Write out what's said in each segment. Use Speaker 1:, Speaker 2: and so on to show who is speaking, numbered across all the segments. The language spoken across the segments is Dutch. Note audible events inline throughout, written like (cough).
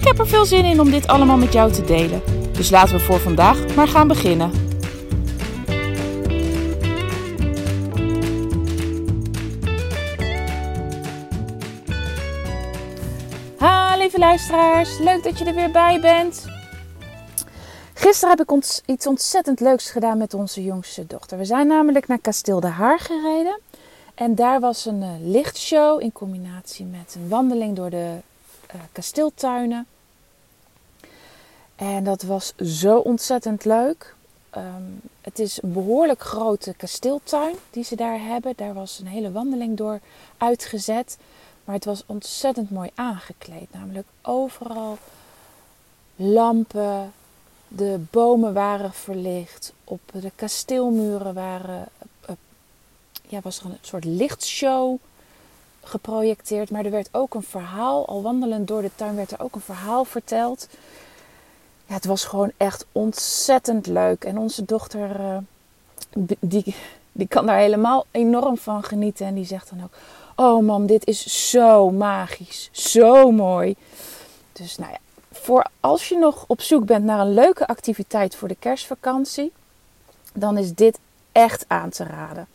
Speaker 1: Ik heb er veel zin in om dit allemaal met jou te delen. Dus laten we voor vandaag maar gaan beginnen. Ha, lieve luisteraars, leuk dat je er weer bij bent. Gisteren heb ik ons iets ontzettend leuks gedaan met onze jongste dochter. We zijn namelijk naar Kasteel de Haar gereden. En daar was een uh, lichtshow in combinatie met een wandeling door de uh, kasteeltuinen. En dat was zo ontzettend leuk. Um, het is een behoorlijk grote kasteeltuin die ze daar hebben. Daar was een hele wandeling door uitgezet. Maar het was ontzettend mooi aangekleed. Namelijk overal lampen. De bomen waren verlicht. Op de kasteelmuren waren, uh, ja, was er een soort lichtshow geprojecteerd. Maar er werd ook een verhaal. Al wandelend door de tuin werd er ook een verhaal verteld. Ja, het was gewoon echt ontzettend leuk. En onze dochter, uh, die, die kan daar helemaal enorm van genieten. En die zegt dan ook: Oh, mam, dit is zo magisch. Zo mooi. Dus nou ja, voor als je nog op zoek bent naar een leuke activiteit voor de kerstvakantie, dan is dit echt aan te raden.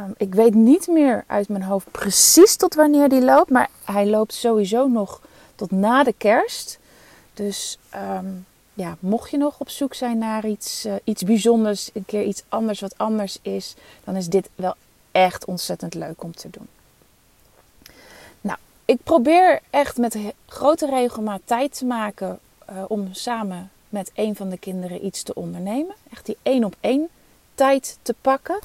Speaker 1: Um, ik weet niet meer uit mijn hoofd precies tot wanneer die loopt, maar hij loopt sowieso nog tot na de kerst. Dus um, ja, mocht je nog op zoek zijn naar iets, uh, iets bijzonders, een keer iets anders wat anders is, dan is dit wel echt ontzettend leuk om te doen. Nou, ik probeer echt met grote regelmaat tijd te maken uh, om samen met een van de kinderen iets te ondernemen. Echt die één op één tijd te pakken.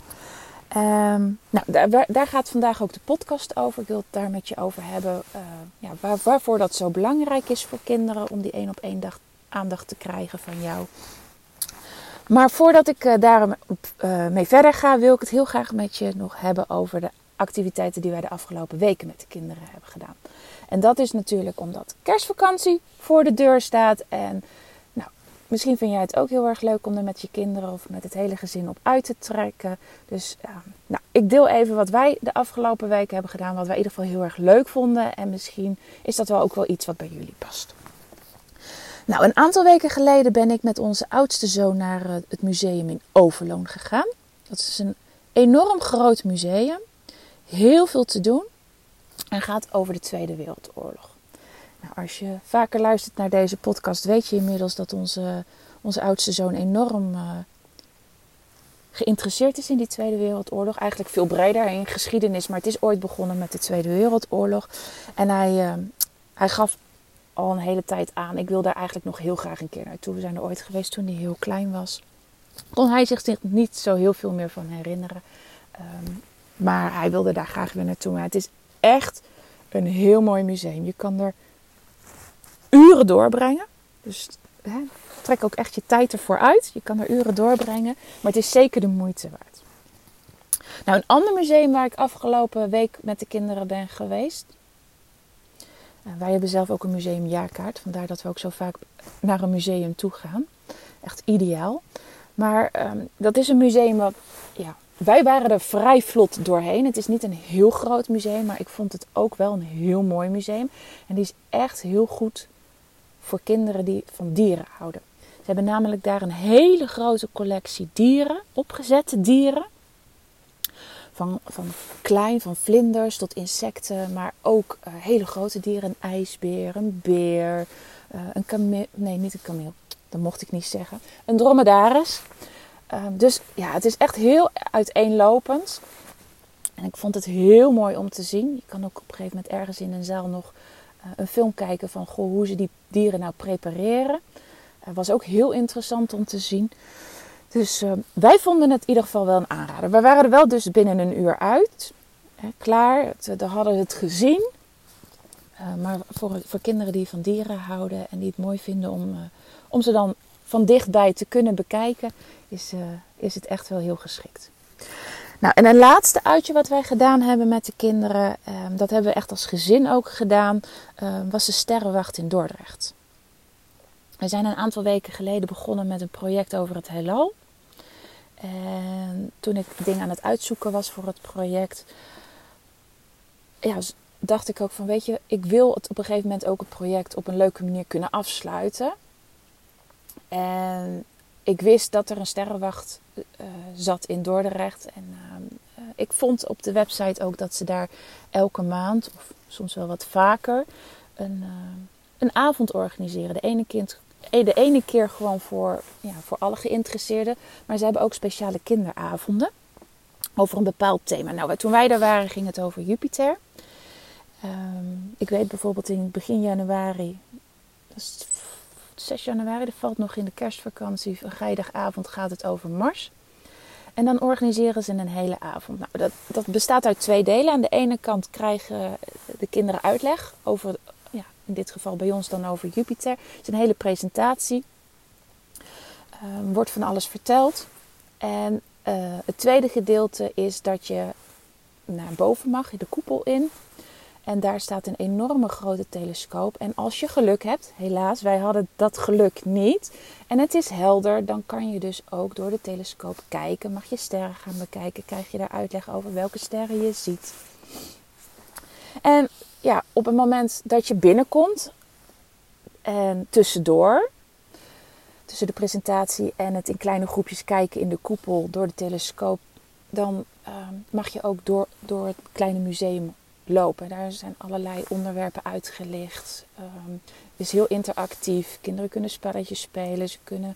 Speaker 1: Um, nou, daar, daar, gaat vandaag ook de podcast over. Ik wil het daar met je over hebben. Uh, ja, waar, waarvoor dat zo belangrijk is voor kinderen om die één op één dag aandacht te krijgen van jou. Maar voordat ik uh, daar uh, mee verder ga, wil ik het heel graag met je nog hebben over de activiteiten die wij de afgelopen weken met de kinderen hebben gedaan. En dat is natuurlijk omdat kerstvakantie voor de deur staat. En misschien vind jij het ook heel erg leuk om er met je kinderen of met het hele gezin op uit te trekken. Dus uh, nou, ik deel even wat wij de afgelopen weken hebben gedaan. Wat wij in ieder geval heel erg leuk vonden. En misschien is dat wel ook wel iets wat bij jullie past. Nou, een aantal weken geleden ben ik met onze oudste zoon naar het museum in Overloon gegaan. Dat is een enorm groot museum. Heel veel te doen. En gaat over de Tweede Wereldoorlog. Nou, als je vaker luistert naar deze podcast, weet je inmiddels dat onze, oudste zoon enorm uh, geïnteresseerd is in die Tweede Wereldoorlog. Eigenlijk veel breder in geschiedenis, maar het is ooit begonnen met de Tweede Wereldoorlog. En hij, uh, hij gaf al een hele tijd aan. Ik wil daar eigenlijk nog heel graag een keer naartoe. We zijn er ooit geweest toen hij heel klein was. Kon hij zich niet zo heel veel meer van herinneren. Um, maar hij wilde daar graag weer naartoe. Maar het is echt een heel mooi museum. Je kan er uren doorbrengen. Dus hè, trek ook echt je tijd ervoor uit. Je kan er uren doorbrengen. Maar het is zeker de moeite waard. Nou, een ander museum waar ik afgelopen week met de kinderen ben geweest. Wij hebben zelf ook een museumjaarkaart. Vandaar dat we ook zo vaak naar een museum toe gaan. Echt ideaal. Maar um, dat is een museum wat... Ja, wij waren er vrij vlot doorheen. Het is niet een heel groot museum. Maar ik vond het ook wel een heel mooi museum. En die is echt heel goed voor kinderen die van dieren houden. Ze hebben namelijk daar een hele grote collectie dieren. Opgezette dieren. Van, van klein, van vlinders tot insecten, maar ook uh, hele grote dieren. Een ijsbeer, een beer, uh, een kameel. Nee, niet een kameel. Dat mocht ik niet zeggen. Een dromedaris. Uh, dus ja, het is echt heel uiteenlopend. En ik vond het heel mooi om te zien. Je kan ook op een gegeven moment ergens in een zaal nog een film kijken van goh, hoe ze die dieren nou prepareren. Dat was ook heel interessant om te zien. Dus uh, wij vonden het in ieder geval wel een aanrader. We waren er wel dus binnen een uur uit. Klaar, we hadden het gezien. maar voor, voor kinderen die van dieren houden en die het mooi vinden om, om ze dan van dichtbij te kunnen bekijken, is, is het echt wel heel geschikt. Nou, en een laatste uitje wat wij gedaan hebben met de kinderen, ehm, dat hebben we echt als gezin ook gedaan, ehm, was de Sterrenwacht in Dordrecht. We zijn een aantal weken geleden begonnen met een project over het heelal. En toen ik dingen aan het uitzoeken was voor het project, ja, dacht ik ook van, weet je, ik wil het op een gegeven moment ook het project op een leuke manier kunnen afsluiten. En ik wist dat er een sterrenwacht uh, zat in Dordrecht. En uh, ik vond op de website ook dat ze daar elke maand, of soms wel wat vaker, een, uh, een avond organiseren. De ene, keer gewoon voor, ja, voor alle geïnteresseerden. Maar ze hebben ook speciale kinderavonden over een bepaald thema. Nou, toen wij daar waren ging het over Jupiter. Um, ik weet bijvoorbeeld in begin januari, dat is 6 januari, dat valt nog in de kerstvakantie, vrijdagavond gaat het over Mars. En dan organiseren ze een hele avond. Nou, dat, dat bestaat uit twee delen. Aan de ene kant krijgen de kinderen uitleg over, ja, in dit geval bij ons dan over Jupiter. Het is een hele presentatie. Um, wordt van alles verteld. En uh, het tweede gedeelte is dat je naar boven mag, de koepel in. En daar staat een enorme grote telescoop. En als je geluk hebt, helaas, wij hadden dat geluk niet. En het is helder, dan kan je dus ook door de telescoop kijken. Mag je sterren gaan bekijken, krijg je daar uitleg over welke sterren je ziet. En ja, op het moment dat je binnenkomt en tussendoor, tussen de presentatie en het in kleine groepjes kijken in de koepel door de telescoop, dan uh, mag je ook door, door het kleine museum lopen. Daar zijn allerlei onderwerpen uitgelicht. Um, het is heel interactief. Kinderen kunnen spelletjes spelen. Ze kunnen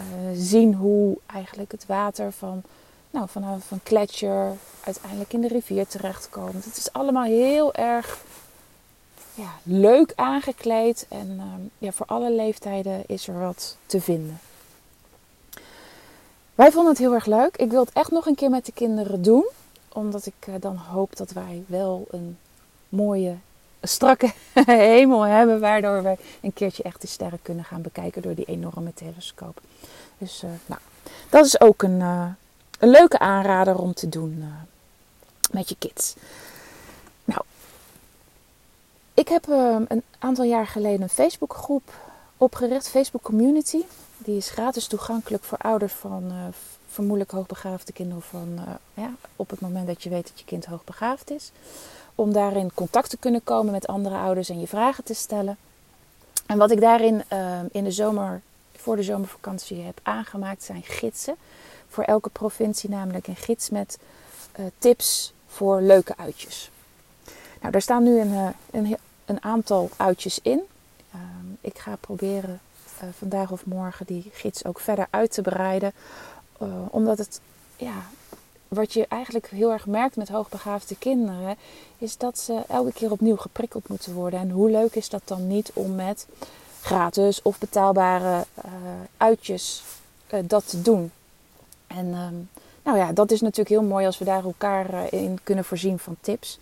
Speaker 1: uh, zien hoe eigenlijk het water van, nou, vanaf een gletsjer uiteindelijk in de rivier terechtkomt. Het is allemaal heel erg ja, leuk aangekleed. En um, ja, voor alle leeftijden is er wat te vinden. Wij vonden het heel erg leuk. Ik wil het echt nog een keer met de kinderen doen omdat ik eh, dan hoop dat wij wel een mooie, strakke (laughs) hemel hebben. Waardoor wij een keertje echt de sterren kunnen gaan bekijken door die enorme telescoop. Dus uh, nou, dat is ook een, uh, een leuke aanrader om te doen met je kids. Nou, ik heb een aantal jaar geleden een Facebookgroep opgericht, Facebook Community. Die is gratis toegankelijk voor ouders van vermoedelijk hoogbegaafde kinderen van uh, ja, op het moment dat je weet dat je kind hoogbegaafd is. Om daarin contact te kunnen komen met andere ouders en je vragen te stellen. En wat ik daarin uh, in de zomer, voor de zomervakantie heb aangemaakt zijn gidsen. Voor elke provincie namelijk een gids met uh, tips voor leuke uitjes. Nou, daar staan nu een, een, een aantal uitjes in. Ehm, ik ga proberen vandaag of morgen die gids ook verder uit te breiden uh, omdat het, ja, wat je eigenlijk heel erg merkt met hoogbegaafde kinderen, is dat ze elke keer opnieuw geprikkeld moeten worden. En hoe leuk is dat dan niet om met gratis of betaalbare uh, uitjes uh, dat te doen? En um, nou ja, dat is natuurlijk heel mooi als we daar elkaar in kunnen voorzien van tips.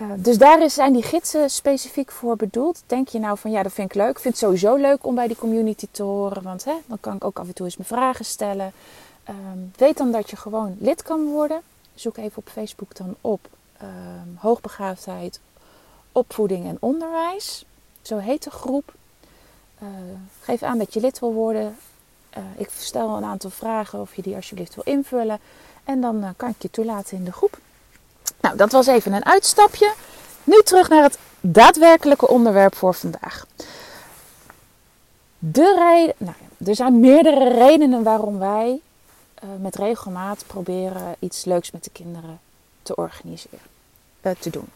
Speaker 1: Uh, dus daar zijn die gidsen specifiek voor bedoeld. Denk je nou van ja, dat vind ik leuk. Ik vind het sowieso leuk om bij die community te horen. Want hè, dan kan ik ook af en toe eens mijn vragen stellen. Um, weet dan dat je gewoon lid kan worden. Zoek even op Facebook dan op um, hoogbegaafdheid, opvoeding en onderwijs. Zo heet de groep. Uh, geef aan dat je lid wil worden. Uh, ik stel een aantal vragen of je die alsjeblieft wil invullen. En dan kan ik je toelaten in de groep. Nou, dat was even een uitstapje. Nu terug naar het daadwerkelijke onderwerp voor vandaag. De reden, nou, er zijn meerdere redenen waarom wij uh, met regelmaat proberen iets leuks met de kinderen te organiseren, uh, te doen.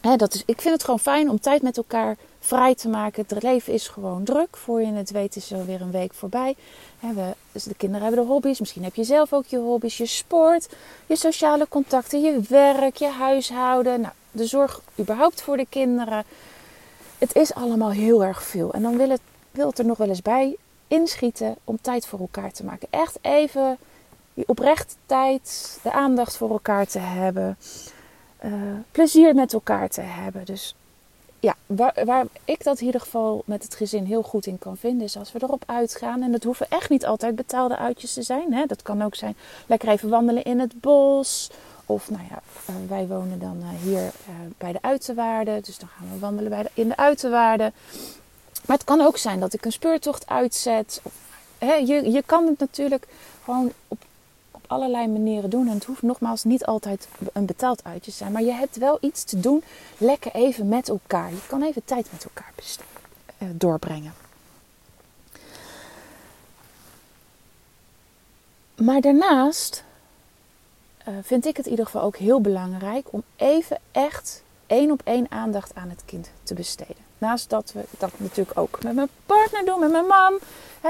Speaker 1: Hè, dat is, ik vind het gewoon fijn om tijd met elkaar vrij te maken. Het leven is gewoon druk. Voor je het weet is er weer een week voorbij. Dus de kinderen hebben de hobby's. Misschien heb je zelf ook je hobby's. Je sport, je sociale contacten, je werk, je huishouden. Nou, de zorg überhaupt voor de kinderen. Het is allemaal heel erg veel. En dan wil het, wil het er nog wel eens bij inschieten om tijd voor elkaar te maken. Echt even die oprechte tijd, de aandacht voor elkaar te hebben. Uh, plezier met elkaar te hebben. Dus ja, waar, waar ik dat in ieder geval met het gezin heel goed in kan vinden, is als we erop uitgaan. En dat hoeven echt niet altijd betaalde uitjes te zijn. Hè? Dat kan ook zijn lekker even wandelen in het bos. Of nou ja, eh, wij wonen dan eh, hier uh, bij de uiterwaarden. Dus dan gaan we wandelen bij de, in de uiterwaarden. Maar het kan ook zijn dat ik een speurtocht uitzet. Hè, je, je kan het natuurlijk gewoon op allerlei manieren doen. En het hoeft nogmaals niet altijd een betaald uitje te zijn. Maar je hebt wel iets te doen. Lekker even met elkaar. Je kan even tijd met elkaar uh, doorbrengen. Maar daarnaast uh, vind ik het in ieder geval ook heel belangrijk om even echt één op één aandacht aan het kind te besteden. Naast dat we dat natuurlijk ook met mijn partner doen, met mijn man.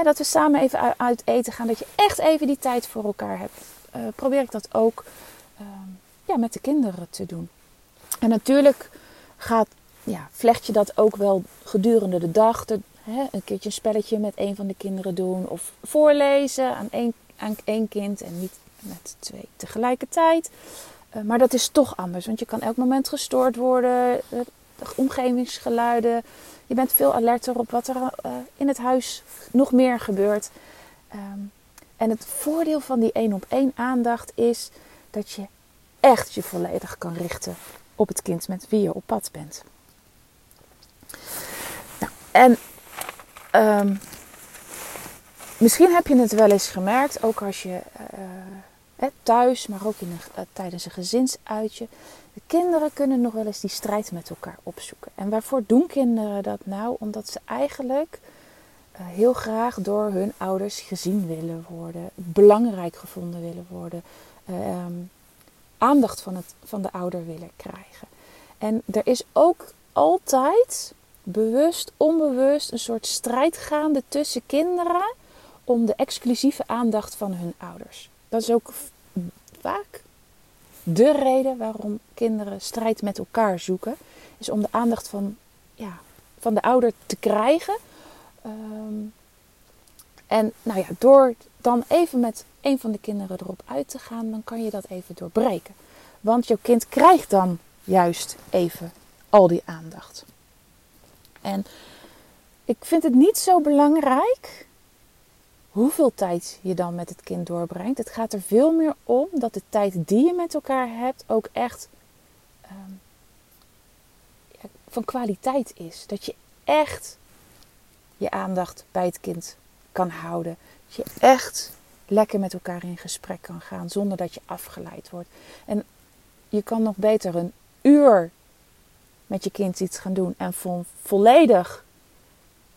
Speaker 1: Dat we samen even uit eten gaan. Dat je echt even die tijd voor elkaar hebt. Uh, probeer ik dat ook uh, ja, met de kinderen te doen. En natuurlijk gaat, ja, vlecht je dat ook wel gedurende de dag. Hè, een keertje een spelletje met een van de kinderen doen. Of voorlezen aan één, aan één kind en niet met twee tegelijkertijd. Uh, maar dat is toch anders, want je kan elk moment gestoord worden de omgevingsgeluiden. Je bent veel alerter op wat er uh, in het huis nog meer gebeurt. Um, en het voordeel van die één op één aandacht is dat je echt je volledig kan richten op het kind met wie je op pad bent. Nou, en um, misschien heb je het wel eens gemerkt, ook als je uh, thuis, maar ook in tijdens een gezinsuitje, de kinderen kunnen nog wel eens die strijd met elkaar opzoeken. En waarvoor doen kinderen dat nou? Omdat ze eigenlijk uh, heel graag door hun ouders gezien willen worden, belangrijk gevonden willen worden, uh, aandacht van, het, van de ouder willen krijgen. En er is ook altijd bewust, onbewust een soort strijd gaande tussen kinderen om de exclusieve aandacht van hun ouders. Dat is ook vaak de reden waarom kinderen strijd met elkaar zoeken, is om de aandacht van, ja, van de ouder te krijgen. Um, en nou ja, door dan even met een van de kinderen erop uit te gaan, dan kan je dat even doorbreken. Want jouw kind krijgt dan juist even al die aandacht. En ik vind het niet zo belangrijk hoeveel tijd je dan met het kind doorbrengt. Het gaat er veel meer om dat de tijd die je met elkaar hebt ook echt ja, van kwaliteit is. Dat je echt je aandacht bij het kind kan houden. Dat je echt lekker met elkaar in gesprek kan gaan zonder dat je afgeleid wordt. En je kan nog beter een uur met je kind iets gaan doen en volledig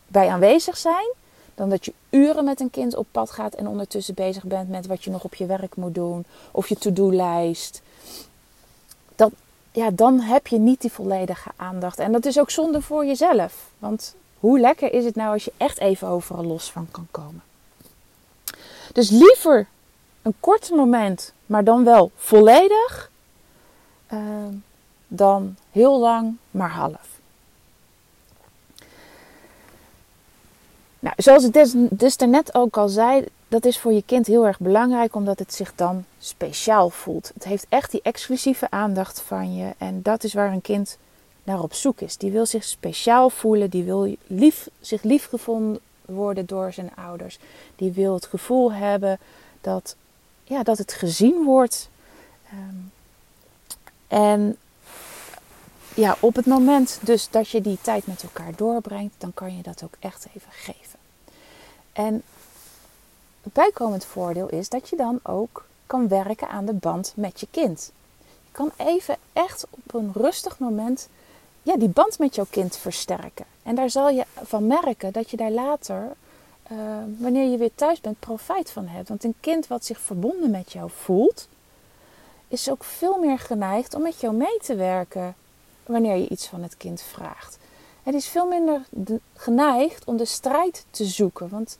Speaker 1: bij aanwezig zijn dan dat je uren met een kind op pad gaat en ondertussen bezig bent met wat je nog op je werk moet doen of je to-do-lijst. Dat, ja, dan heb je niet die volledige aandacht. En dat is ook zonde voor jezelf. Want hoe lekker is het nou als je echt even overal los van kan komen? Dus liever een kort moment, maar dan wel volledig, uh, dan heel lang, maar half. Nou, zoals ik dus, dus daarnet ook al zei, dat is voor je kind heel erg belangrijk omdat het zich dan speciaal voelt. Het heeft echt die exclusieve aandacht van je en dat is waar een kind naar op zoek is. Die wil zich speciaal voelen, die wil lief, zich liefgevonden worden door zijn ouders. Die wil het gevoel hebben dat, ja, dat het gezien wordt. Um, en ja, op het moment dus dat je die tijd met elkaar doorbrengt, dan kan je dat ook echt even geven. En het bijkomend voordeel is dat je dan ook kan werken aan de band met je kind. Je kan even echt op een rustig moment ja, die band met jouw kind versterken. En daar zal je van merken dat je daar later, uh, wanneer je weer thuis bent, profijt van hebt. Want een kind wat zich verbonden met jou voelt, is ook veel meer geneigd om met jou mee te werken wanneer je iets van het kind vraagt. Het is veel minder geneigd om de strijd te zoeken. Want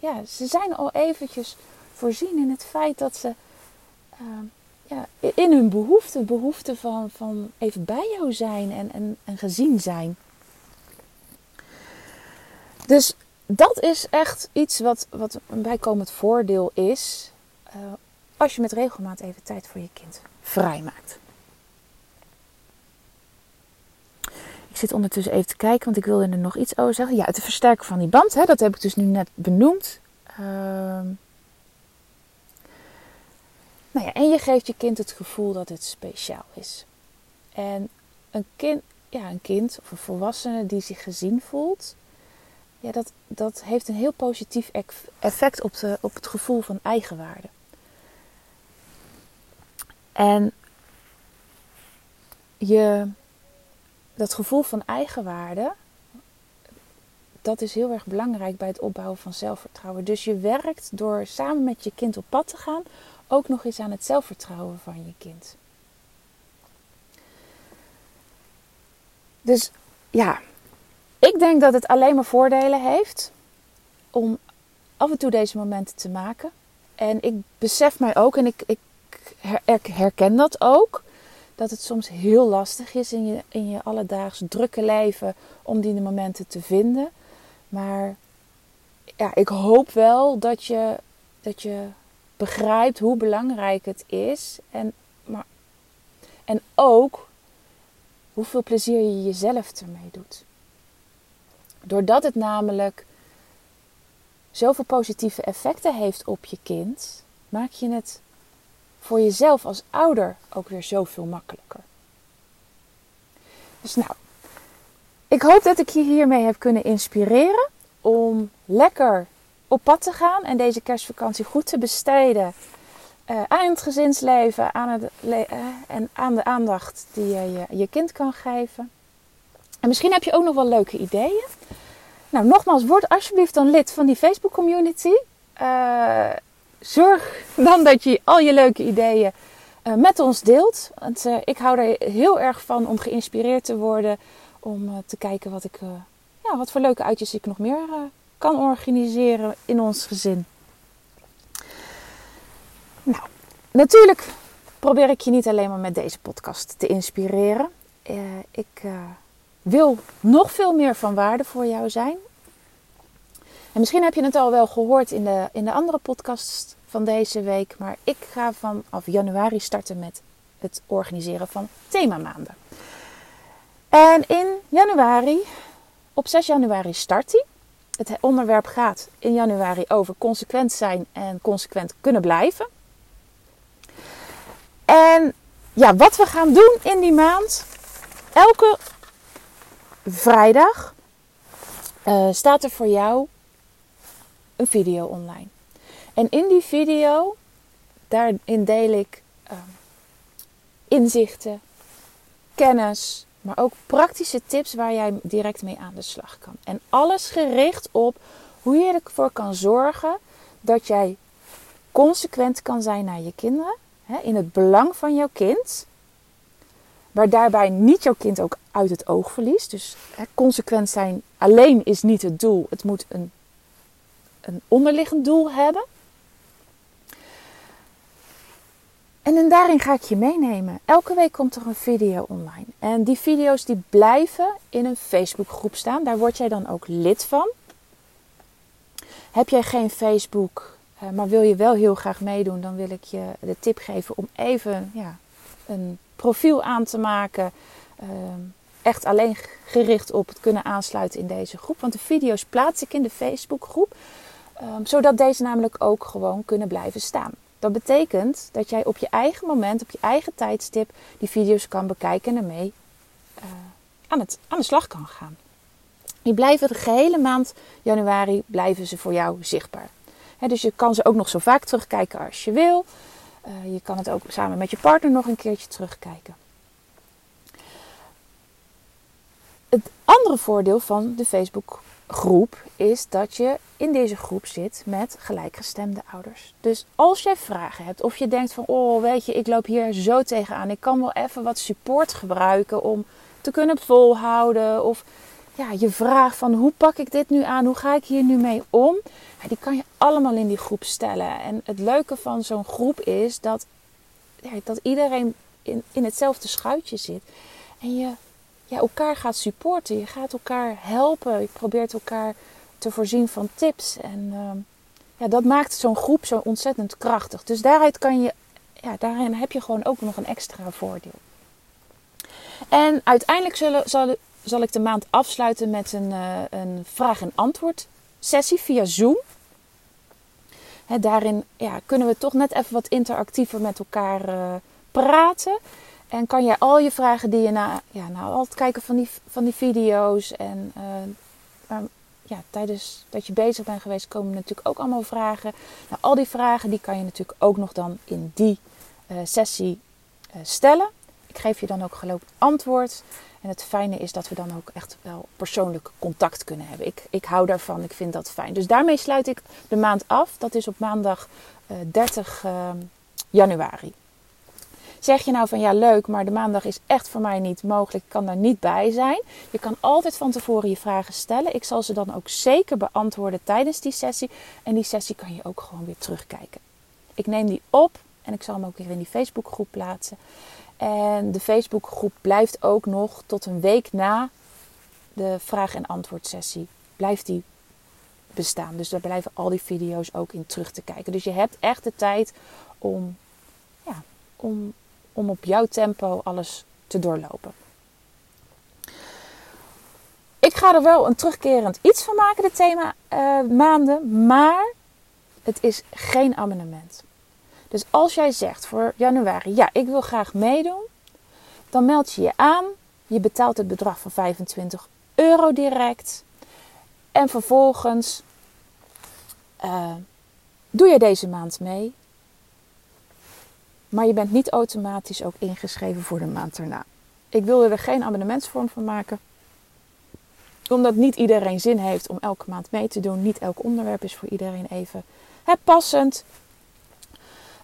Speaker 1: ja, ze zijn al eventjes voorzien in het feit dat ze uh, ja, in hun behoefte, behoefte van, van even bij jou zijn en, en, en gezien zijn. Dus dat is echt iets wat, wat een bijkomend voordeel is uh, als je met regelmaat even tijd voor je kind vrijmaakt. Zit ondertussen even te kijken, want ik wilde er nog iets over zeggen. Ja, het versterken van die band, hè, dat heb ik dus nu net benoemd. Ehm, nou ja, en je geeft je kind het gevoel dat het speciaal is. En een kind, ja, een kind of een volwassene die zich gezien voelt, ja, dat, dat heeft een heel positief effect op, de, op het gevoel van eigenwaarde. En je, dat gevoel van eigenwaarde, dat is heel erg belangrijk bij het opbouwen van zelfvertrouwen. Dus je werkt door samen met je kind op pad te gaan, ook nog eens aan het zelfvertrouwen van je kind. Dus ja, ik denk dat het alleen maar voordelen heeft om af en toe deze momenten te maken. En ik besef mij ook, en ik, ik herken dat ook, dat het soms heel lastig is in je, in je alledaags drukke leven om die momenten te vinden. Maar ja, ik hoop wel dat je, dat je begrijpt hoe belangrijk het is. En, maar, en ook hoeveel plezier je jezelf ermee doet. Doordat het namelijk zoveel positieve effecten heeft op je kind, maak je het voor jezelf als ouder ook weer zoveel makkelijker. Dus nou, ik hoop dat ik je hiermee heb kunnen inspireren om lekker op pad te gaan en deze kerstvakantie goed te besteden uh, aan het gezinsleven aan het uh, en aan de aandacht die je, je kind kan geven. En misschien heb je ook nog wel leuke ideeën. Nou, nogmaals, word alsjeblieft dan lid van die Facebook community. Uh, zorg dan dat je al je leuke ideeën uh, met ons deelt. Want uh, ik hou er heel erg van om geïnspireerd te worden. Om te kijken wat, ik, ja, wat voor leuke uitjes ik nog meer kan organiseren in ons gezin. Nou, natuurlijk probeer ik je niet alleen maar met deze podcast te inspireren. ik wil nog veel meer van waarde voor jou zijn. En misschien heb je het al wel gehoord in de, in de andere podcast van deze week. Maar ik ga vanaf januari starten met het organiseren van themamaanden. En in januari, op 6 januari start die. Het onderwerp gaat in januari over consequent zijn en consequent kunnen blijven. En ja, wat we gaan doen in die maand. Elke vrijdag uh, staat er voor jou een video online. En in die video, daarin deel ik uh, inzichten, kennis, maar ook praktische tips waar jij direct mee aan de slag kan. En alles gericht op hoe je ervoor kan zorgen dat jij consequent kan zijn naar je kinderen. Hè, in het belang van jouw kind. Maar daarbij niet jouw kind ook uit het oog verliest. Dus hè, consequent zijn alleen is niet het doel. Het moet een, een onderliggend doel hebben. En daarin ga ik je meenemen. Elke week komt er een video online. En die video's die blijven in een Facebookgroep staan. Daar word jij dan ook lid van. Heb jij geen Facebook, eh, maar wil je wel heel graag meedoen, dan wil ik je de tip geven om even ja, een profiel aan te maken. Ehm, echt alleen gericht op het kunnen aansluiten in deze groep. Want de video's plaats ik in de Facebookgroep. Um, zodat deze namelijk ook gewoon kunnen blijven staan. Dat betekent dat jij op je eigen moment, op je eigen tijdstip, die video's kan bekijken en ermee uh, aan, het, aan de slag kan gaan. Die blijven de gehele maand januari blijven ze voor jou zichtbaar. dus je kan ze ook nog zo vaak terugkijken als je wil. Uh, je kan het ook samen met je partner nog een keertje terugkijken. Het andere voordeel van de Facebook groep is dat je in deze groep zit met gelijkgestemde ouders. Dus als jij vragen hebt of je denkt van oh weet je ik loop hier zo tegenaan, ik kan wel even wat support gebruiken om te kunnen volhouden. Of ja, je vraagt van hoe pak ik dit nu aan, hoe ga ik hier nu mee om, ja, die kan je allemaal in die groep stellen. En het leuke van zo'n groep is dat, ja, dat iedereen in, in hetzelfde schuitje zit. En je ja, elkaar gaat supporten. Je gaat elkaar helpen. Je probeert elkaar te voorzien van tips. En uh, ja, dat maakt zo'n groep zo ontzettend krachtig. Dus daaruit kan je, ja, daarin heb je gewoon ook nog een extra voordeel. En uiteindelijk zullen, zal, ik de maand afsluiten met een, een vraag- en antwoord sessie via Zoom. daarin ja, kunnen we toch net even wat interactiever met elkaar praten. En kan jij al je vragen die je na, ja, na al het kijken van die, van die video's en ja, tijdens dat je bezig bent geweest, komen natuurlijk ook allemaal vragen. Nou, al die vragen die kan je natuurlijk ook nog dan in die uh, sessie uh, stellen. Ik geef je dan ook geloof antwoord. En het fijne is dat we dan ook echt wel persoonlijk contact kunnen hebben. Ik, ik hou daarvan, ik vind dat fijn. Dus daarmee sluit ik de maand af. Dat is op maandag uh, 30 januari. Zeg je nou van ja leuk, maar de maandag is echt voor mij niet mogelijk, ik kan daar niet bij zijn. Je kan altijd van tevoren je vragen stellen. Ik zal ze dan ook zeker beantwoorden tijdens die sessie. En die sessie kan je ook gewoon weer terugkijken. Ik neem die op en ik zal hem ook weer in die Facebookgroep plaatsen. En de Facebookgroep blijft ook nog tot een week na de vraag- en antwoord sessie. Blijft die bestaan. Dus daar blijven al die video's ook in terug te kijken. Dus je hebt echt de tijd om, ja, om om op jouw tempo alles te doorlopen. Ik ga er wel een terugkerend iets van maken, de thema uh, maanden, maar het is geen abonnement. Dus als jij zegt voor januari, ja, ik wil graag meedoen, dan meld je je aan. Je betaalt het bedrag van 25 euro direct. En vervolgens uh, doe je deze maand mee. Maar je bent niet automatisch ook ingeschreven voor de maand erna. Ik wilde er geen abonnementsvorm van maken. Omdat niet iedereen zin heeft om elke maand mee te doen. Niet elk onderwerp is voor iedereen even passend.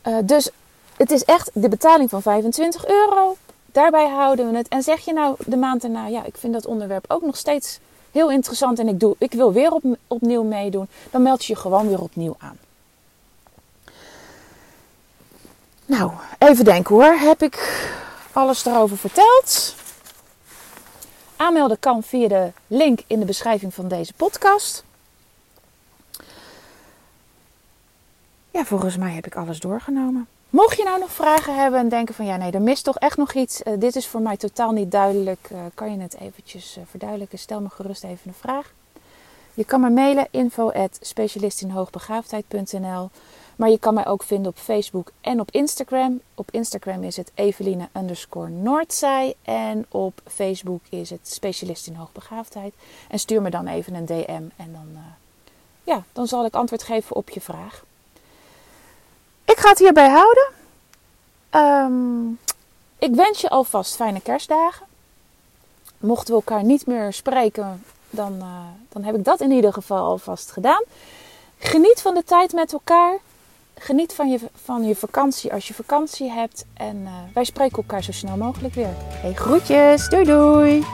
Speaker 1: Uh, dus het is echt de betaling van 25 euro. Daarbij houden we het. En zeg je nou de maand erna, ja, ik vind dat onderwerp ook nog steeds heel interessant en ik, doe, ik wil weer op, opnieuw meedoen. Dan meld je je gewoon weer opnieuw aan. Nou, even denken hoor. Heb ik alles erover verteld? Aanmelden kan via de link in de beschrijving van deze podcast. Ja, volgens mij heb ik alles doorgenomen. Mocht je nou nog vragen hebben en denken van ja nee, er mist toch echt nog iets. Uh, dit is voor mij totaal niet duidelijk. Uh, kan je het eventjes uh, verduidelijken? Stel me gerust even een vraag. Je kan me mailen info at maar je kan mij ook vinden op Facebook en op Instagram. Op Instagram is het Eveline underscore Noordzij. En op Facebook is het Specialist in Hoogbegaafdheid. En stuur me dan even een DM en dan, uh, ja, dan zal ik antwoord geven op je vraag. Ik ga het hierbij houden. Um, ik wens je alvast fijne kerstdagen. Mochten we elkaar niet meer spreken, dan, uh, dan heb ik dat in ieder geval alvast gedaan. Geniet van de tijd met elkaar geniet van je, van je vakantie als je vakantie hebt. En uh, wij spreken elkaar zo snel mogelijk weer. Hey, groetjes. Doei doei.